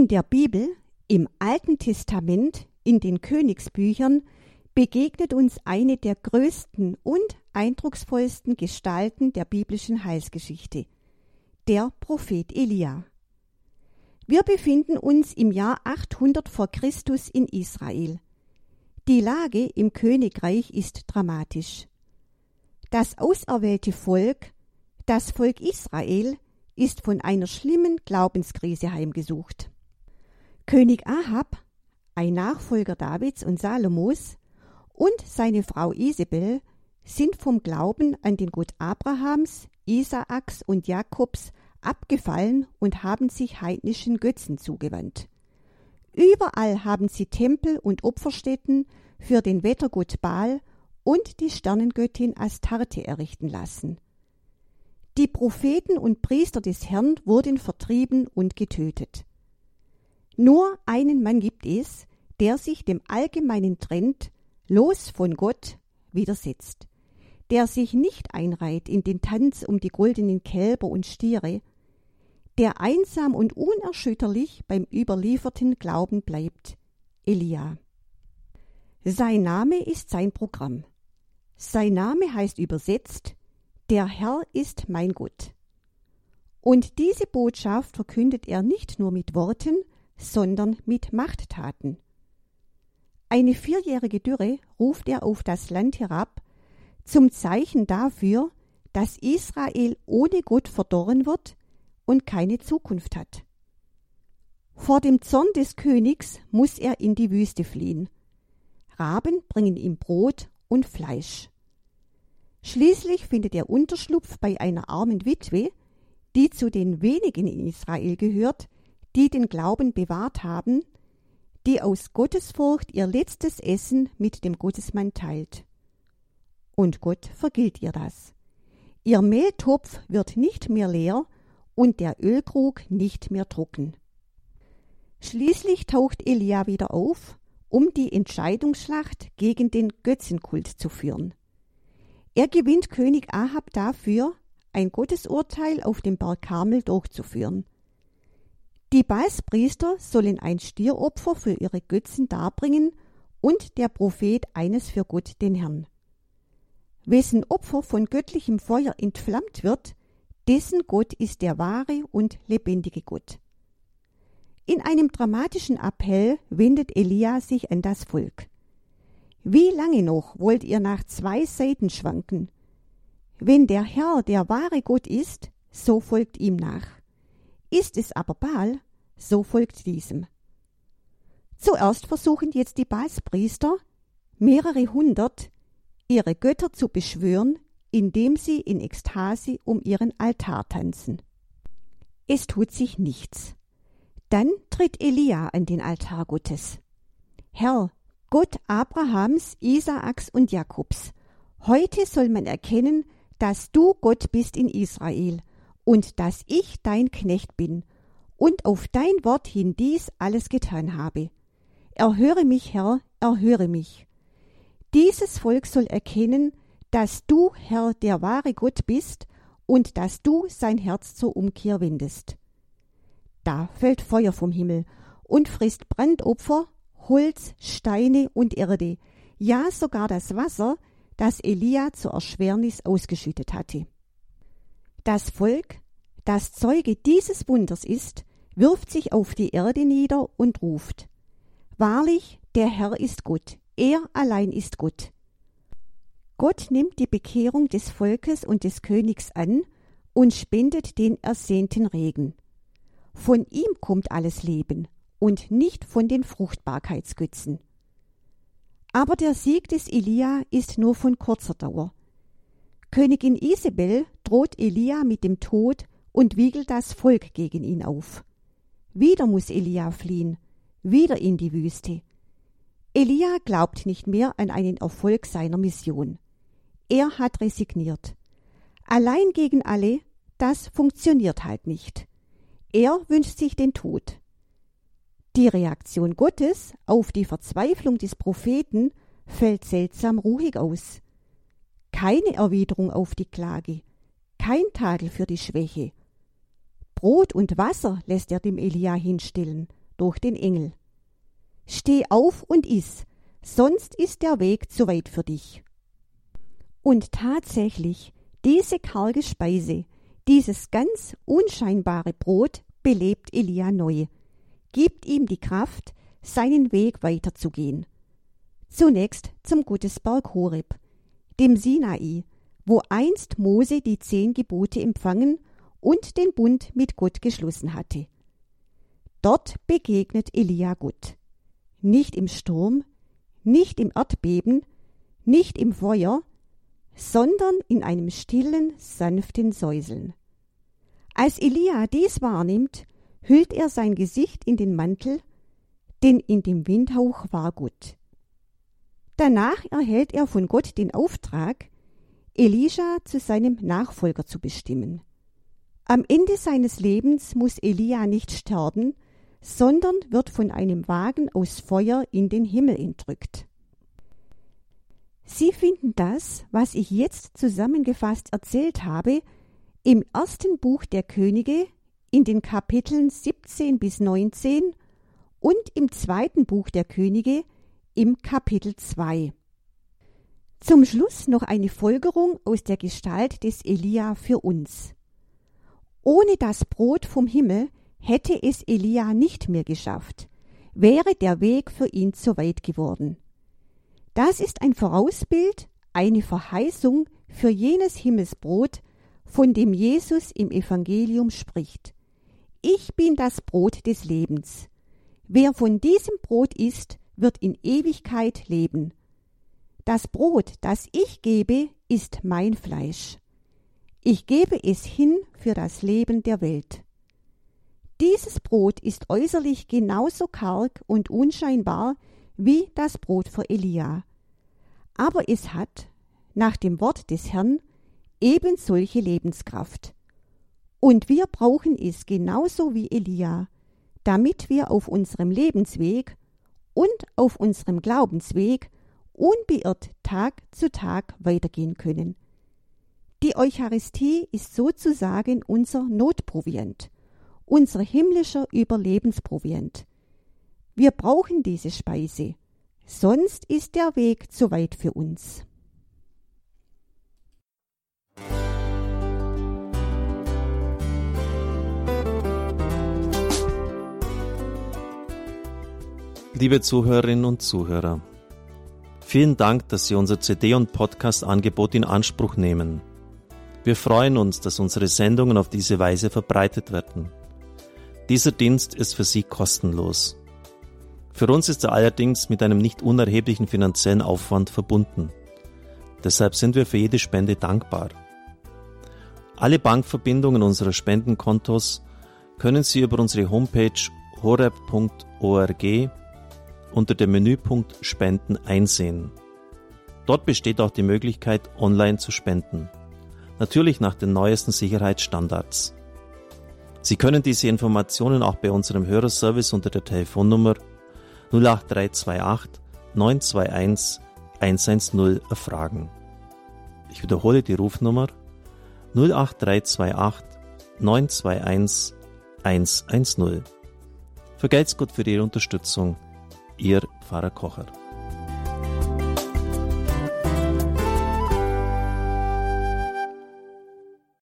In der Bibel, im Alten Testament, in den Königsbüchern begegnet uns eine der größten und eindrucksvollsten Gestalten der biblischen Heilsgeschichte, der Prophet Elia. Wir befinden uns im Jahr 800 vor Christus in Israel. Die Lage im Königreich ist dramatisch. Das auserwählte Volk, das Volk Israel, ist von einer schlimmen Glaubenskrise heimgesucht. König Ahab, ein Nachfolger Davids und Salomos, und seine Frau Isabel sind vom Glauben an den Gott Abrahams, Isaaks und Jakobs abgefallen und haben sich heidnischen Götzen zugewandt. Überall haben sie Tempel und Opferstätten für den Wettergott Baal und die Sternengöttin Astarte errichten lassen. Die Propheten und Priester des Herrn wurden vertrieben und getötet. Nur einen Mann gibt es, der sich dem allgemeinen Trend los von Gott widersetzt, der sich nicht einreiht in den Tanz um die goldenen Kälber und Stiere, der einsam und unerschütterlich beim überlieferten Glauben bleibt, Elia. Sein Name ist sein Programm. Sein Name heißt übersetzt Der Herr ist mein Gott. Und diese Botschaft verkündet er nicht nur mit Worten, sondern mit Machttaten. Eine vierjährige Dürre ruft er auf das Land herab, zum Zeichen dafür, dass Israel ohne Gott verdorren wird und keine Zukunft hat. Vor dem Zorn des Königs muss er in die Wüste fliehen. Raben bringen ihm Brot und Fleisch. Schließlich findet er Unterschlupf bei einer armen Witwe, die zu den wenigen in Israel gehört, die den Glauben bewahrt haben, die aus Gottesfurcht ihr letztes Essen mit dem Gottesmann teilt. Und Gott vergilt ihr das. Ihr Mehltopf wird nicht mehr leer und der Ölkrug nicht mehr trocken. Schließlich taucht Elia wieder auf, um die Entscheidungsschlacht gegen den Götzenkult zu führen. Er gewinnt König Ahab dafür, ein Gottesurteil auf dem Berg Karmel durchzuführen. Die Balspriester sollen ein Stieropfer für ihre Götzen darbringen und der Prophet eines für Gott den Herrn. Wessen Opfer von göttlichem Feuer entflammt wird, dessen Gott ist der wahre und lebendige Gott. In einem dramatischen Appell wendet Elia sich an das Volk. Wie lange noch wollt ihr nach zwei Seiten schwanken? Wenn der Herr der wahre Gott ist, so folgt ihm nach. Ist es aber Baal, so folgt diesem. Zuerst versuchen jetzt die Baalspriester, mehrere hundert, ihre Götter zu beschwören, indem sie in Ekstase um ihren Altar tanzen. Es tut sich nichts. Dann tritt Elia an den Altar Gottes. Herr, Gott Abrahams, Isaaks und Jakobs, heute soll man erkennen, dass du Gott bist in Israel und dass ich dein Knecht bin und auf dein Wort hin dies alles getan habe. Erhöre mich, Herr, erhöre mich. Dieses Volk soll erkennen, dass du, Herr, der wahre Gott bist und dass du sein Herz zur Umkehr wendest. Da fällt Feuer vom Himmel und frisst Brandopfer, Holz, Steine und Erde, ja sogar das Wasser, das Elia zur Erschwernis ausgeschüttet hatte. Das Volk, das Zeuge dieses Wunders ist, wirft sich auf die Erde nieder und ruft Wahrlich, der Herr ist Gott, er allein ist Gott. Gott nimmt die Bekehrung des Volkes und des Königs an und spendet den ersehnten Regen. Von ihm kommt alles Leben und nicht von den Fruchtbarkeitsgötzen. Aber der Sieg des Elia ist nur von kurzer Dauer. Königin Isabel droht Elia mit dem Tod und wiegelt das Volk gegen ihn auf. Wieder muss Elia fliehen, wieder in die Wüste. Elia glaubt nicht mehr an einen Erfolg seiner Mission. Er hat resigniert. Allein gegen alle, das funktioniert halt nicht. Er wünscht sich den Tod. Die Reaktion Gottes auf die Verzweiflung des Propheten fällt seltsam ruhig aus. Keine Erwiderung auf die Klage, kein Tadel für die Schwäche. Brot und Wasser lässt er dem Elia hinstellen, durch den Engel. Steh auf und iss, sonst ist der Weg zu weit für dich. Und tatsächlich, diese karge Speise, dieses ganz unscheinbare Brot belebt Elia neu, gibt ihm die Kraft, seinen Weg weiterzugehen. Zunächst zum Gottesberg Horeb, dem Sinai, wo einst Mose die zehn Gebote empfangen und den Bund mit Gott geschlossen hatte. Dort begegnet Elia Gott. Nicht im Sturm, nicht im Erdbeben, nicht im Feuer, sondern in einem stillen, sanften Säuseln. Als Elia dies wahrnimmt, hüllt er sein Gesicht in den Mantel, denn in dem Windhauch war Gott. Danach erhält er von Gott den Auftrag, Elisha zu seinem Nachfolger zu bestimmen. Am Ende seines Lebens muss Elia nicht sterben, sondern wird von einem Wagen aus Feuer in den Himmel entrückt. Sie finden das, was ich jetzt zusammengefasst erzählt habe, im ersten Buch der Könige in den Kapiteln 17 bis 19 und im zweiten Buch der Könige im Kapitel 2. Zum Schluss noch eine Folgerung aus der Gestalt des Elia für uns. Ohne das Brot vom Himmel hätte es Elia nicht mehr geschafft, wäre der Weg für ihn zu weit geworden. Das ist ein Vorausbild, eine Verheißung für jenes Himmelsbrot, von dem Jesus im Evangelium spricht. Ich bin das Brot des Lebens. Wer von diesem Brot isst, wird in Ewigkeit leben. Das Brot, das ich gebe, ist mein Fleisch. Ich gebe es hin für das Leben der Welt. Dieses Brot ist äußerlich genauso karg und unscheinbar wie das Brot für Elia. Aber es hat, nach dem Wort des Herrn, eben solche Lebenskraft. Und wir brauchen es genauso wie Elia, damit wir auf unserem Lebensweg und auf unserem Glaubensweg unbeirrt Tag zu Tag weitergehen können. Die Eucharistie ist sozusagen unser Notproviant, unser himmlischer Überlebensproviant. Wir brauchen diese Speise, sonst ist der Weg zu weit für uns. Liebe Zuhörerinnen und Zuhörer, vielen Dank, dass Sie unser CD- und Podcast-Angebot in Anspruch nehmen. Wir freuen uns, dass unsere Sendungen auf diese Weise verbreitet werden. Dieser Dienst ist für Sie kostenlos. Für uns ist er allerdings mit einem nicht unerheblichen finanziellen Aufwand verbunden. Deshalb sind wir für jede Spende dankbar. Alle Bankverbindungen unserer Spendenkontos können Sie über unsere Homepage horeb.org unter dem Menüpunkt Spenden einsehen. Dort besteht auch die Möglichkeit, online zu spenden. Natürlich nach den neuesten Sicherheitsstandards. Sie können diese Informationen auch bei unserem Hörerservice unter der Telefonnummer 08328 921 110 erfragen. Ich wiederhole die Rufnummer 08328 921 110. Vergelt's Gott für Ihre Unterstützung. Ihr Pfarrer Kocher.